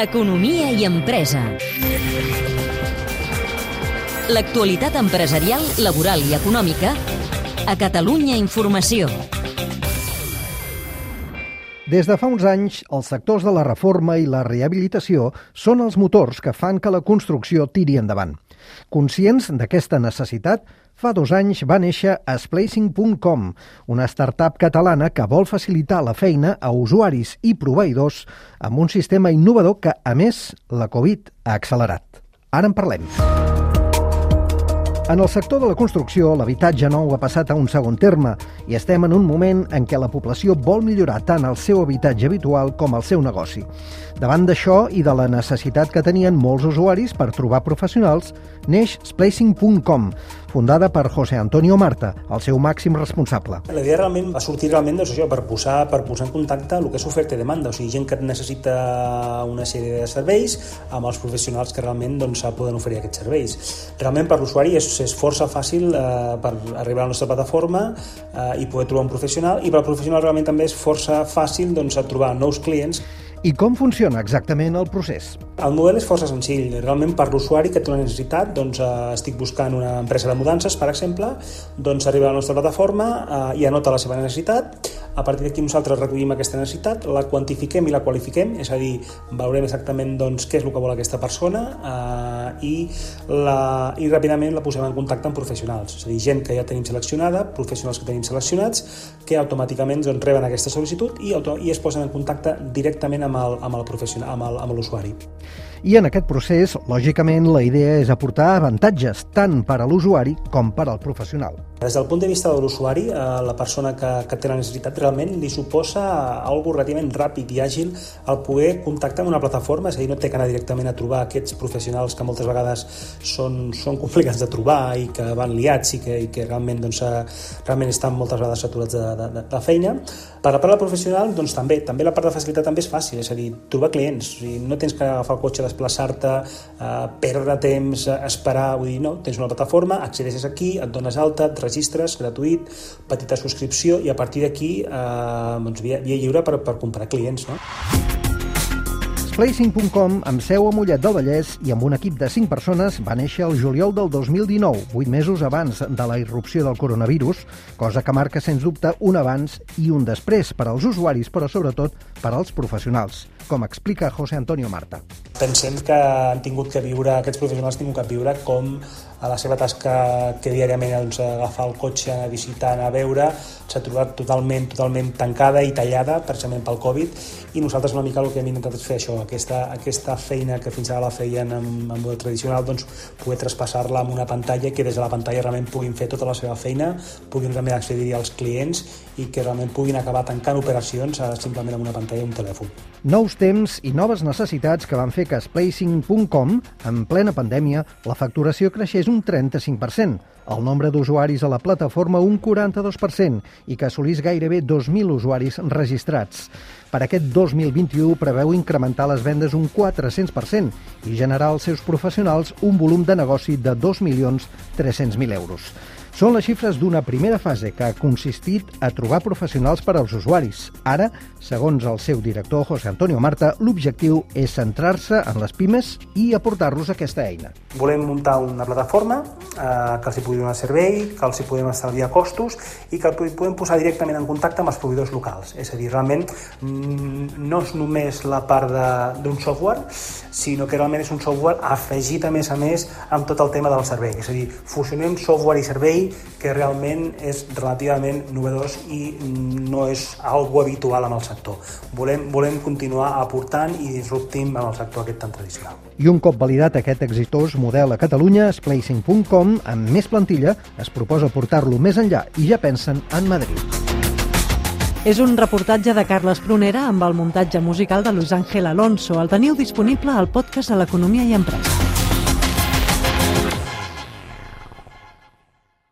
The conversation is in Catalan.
Economia i empresa. L'actualitat empresarial, laboral i econòmica a Catalunya Informació. Des de fa uns anys, els sectors de la reforma i la rehabilitació són els motors que fan que la construcció tiri endavant. Conscients d'aquesta necessitat, fa dos anys va néixer Splacing.com, una startup catalana que vol facilitar la feina a usuaris i proveïdors amb un sistema innovador que, a més, la Covid ha accelerat. Ara en parlem. En el sector de la construcció, l'habitatge nou ha passat a un segon terme i estem en un moment en què la població vol millorar tant el seu habitatge habitual com el seu negoci. Davant d'això i de la necessitat que tenien molts usuaris per trobar professionals, neix Splacing.com, fundada per José Antonio Marta, el seu màxim responsable. La idea realment va sortir realment doncs, això, per, posar, per posar en contacte el que és oferta i demanda, o sigui, gent que necessita una sèrie de serveis amb els professionals que realment doncs, poden oferir aquests serveis. Realment per l'usuari és, és força fàcil eh, per arribar a la nostra plataforma eh, i poder trobar un professional i per al professional realment també és força fàcil doncs, trobar nous clients i com funciona exactament el procés? El model és força senzill. Realment, per l'usuari que té una necessitat, doncs, eh, estic buscant una empresa de mudances, per exemple, doncs arriba a la nostra plataforma eh, i anota la seva necessitat. A partir d'aquí nosaltres recollim aquesta necessitat, la quantifiquem i la qualifiquem, és a dir, veurem exactament doncs, què és el que vol aquesta persona eh, i, la, i ràpidament la posem en contacte amb professionals, és a dir, gent que ja tenim seleccionada, professionals que tenim seleccionats, que automàticament doncs, reben aquesta sol·licitud i, i es posen en contacte directament amb el, amb el professional, amb l'usuari. I en aquest procés, lògicament, la idea és aportar avantatges tant per a l'usuari com per al professional. Des del punt de vista de l'usuari, eh, la persona que, que té la necessitat realment li suposa algo relativament ràpid i àgil el poder contactar amb una plataforma, és a dir, no té que anar directament a trobar aquests professionals que moltes vegades són, són complicats de trobar i que van liats i que, i que realment, doncs, eh, realment estan moltes vegades saturats de, de, de feina. Per la part professional, doncs també, també la part de facilitat també és fàcil, és a dir, trobar clients, o sigui, no tens que agafar el cotxe desplaçar-te, eh, perdre temps, eh, esperar, vull dir, no, tens una plataforma, accedeixes aquí, et dones alta, et registres, gratuït, petita subscripció i a partir d'aquí eh, doncs, via, via lliure per, per comprar clients, no? Placing.com, amb seu a Mollet del Vallès i amb un equip de 5 persones, va néixer el juliol del 2019, 8 mesos abans de la irrupció del coronavirus, cosa que marca, sens dubte, un abans i un després per als usuaris, però sobretot per als professionals, com explica José Antonio Marta. Pensem que han tingut que viure, aquests professionals han tingut que viure com a la seva tasca que diàriament doncs, agafar el cotxe, anar a visitar, anar a veure, s'ha trobat totalment, totalment tancada i tallada, precisament pel Covid, i nosaltres una mica el que hem intentat fer això, aquesta, aquesta feina que fins ara la feien en, en model tradicional, doncs poder traspassar-la amb una pantalla que des de la pantalla realment puguin fer tota la seva feina, puguin realment accedir als clients i que realment puguin acabar tancant operacions eh, simplement amb una pantalla i un telèfon. Nous temps i noves necessitats que van fer que Splacing.com, en plena pandèmia, la facturació creixés un 35%, el nombre d'usuaris a la plataforma un 42% i que assolís gairebé 2.000 usuaris registrats. Per aquest 2021 preveu incrementar les vendes un 400% i generar als seus professionals un volum de negoci de 2.300.000 euros. Són les xifres d'una primera fase que ha consistit a trobar professionals per als usuaris. Ara, segons el seu director, José Antonio Marta, l'objectiu és centrar-se en les pimes i aportar-los aquesta eina. Volem muntar una plataforma eh, que els hi pugui donar servei, que els hi podem estalviar costos i que el podem posar directament en contacte amb els proveïdors locals. És a dir, realment mm, no és només la part d'un software, sinó que realment és un software afegit a més a més amb tot el tema del servei. És a dir, fusionem software i servei que realment és relativament novedós i no és algo habitual amb el sector. Volem, volem continuar aportant i disruptim amb el sector aquest tan tradicional. I un cop validat aquest exitós model a Catalunya, Splacing.com, amb més plantilla, es proposa portar-lo més enllà i ja pensen en Madrid. És un reportatge de Carles Prunera amb el muntatge musical de Luis Ángel Alonso. El teniu disponible al podcast de l'Economia i Empresa.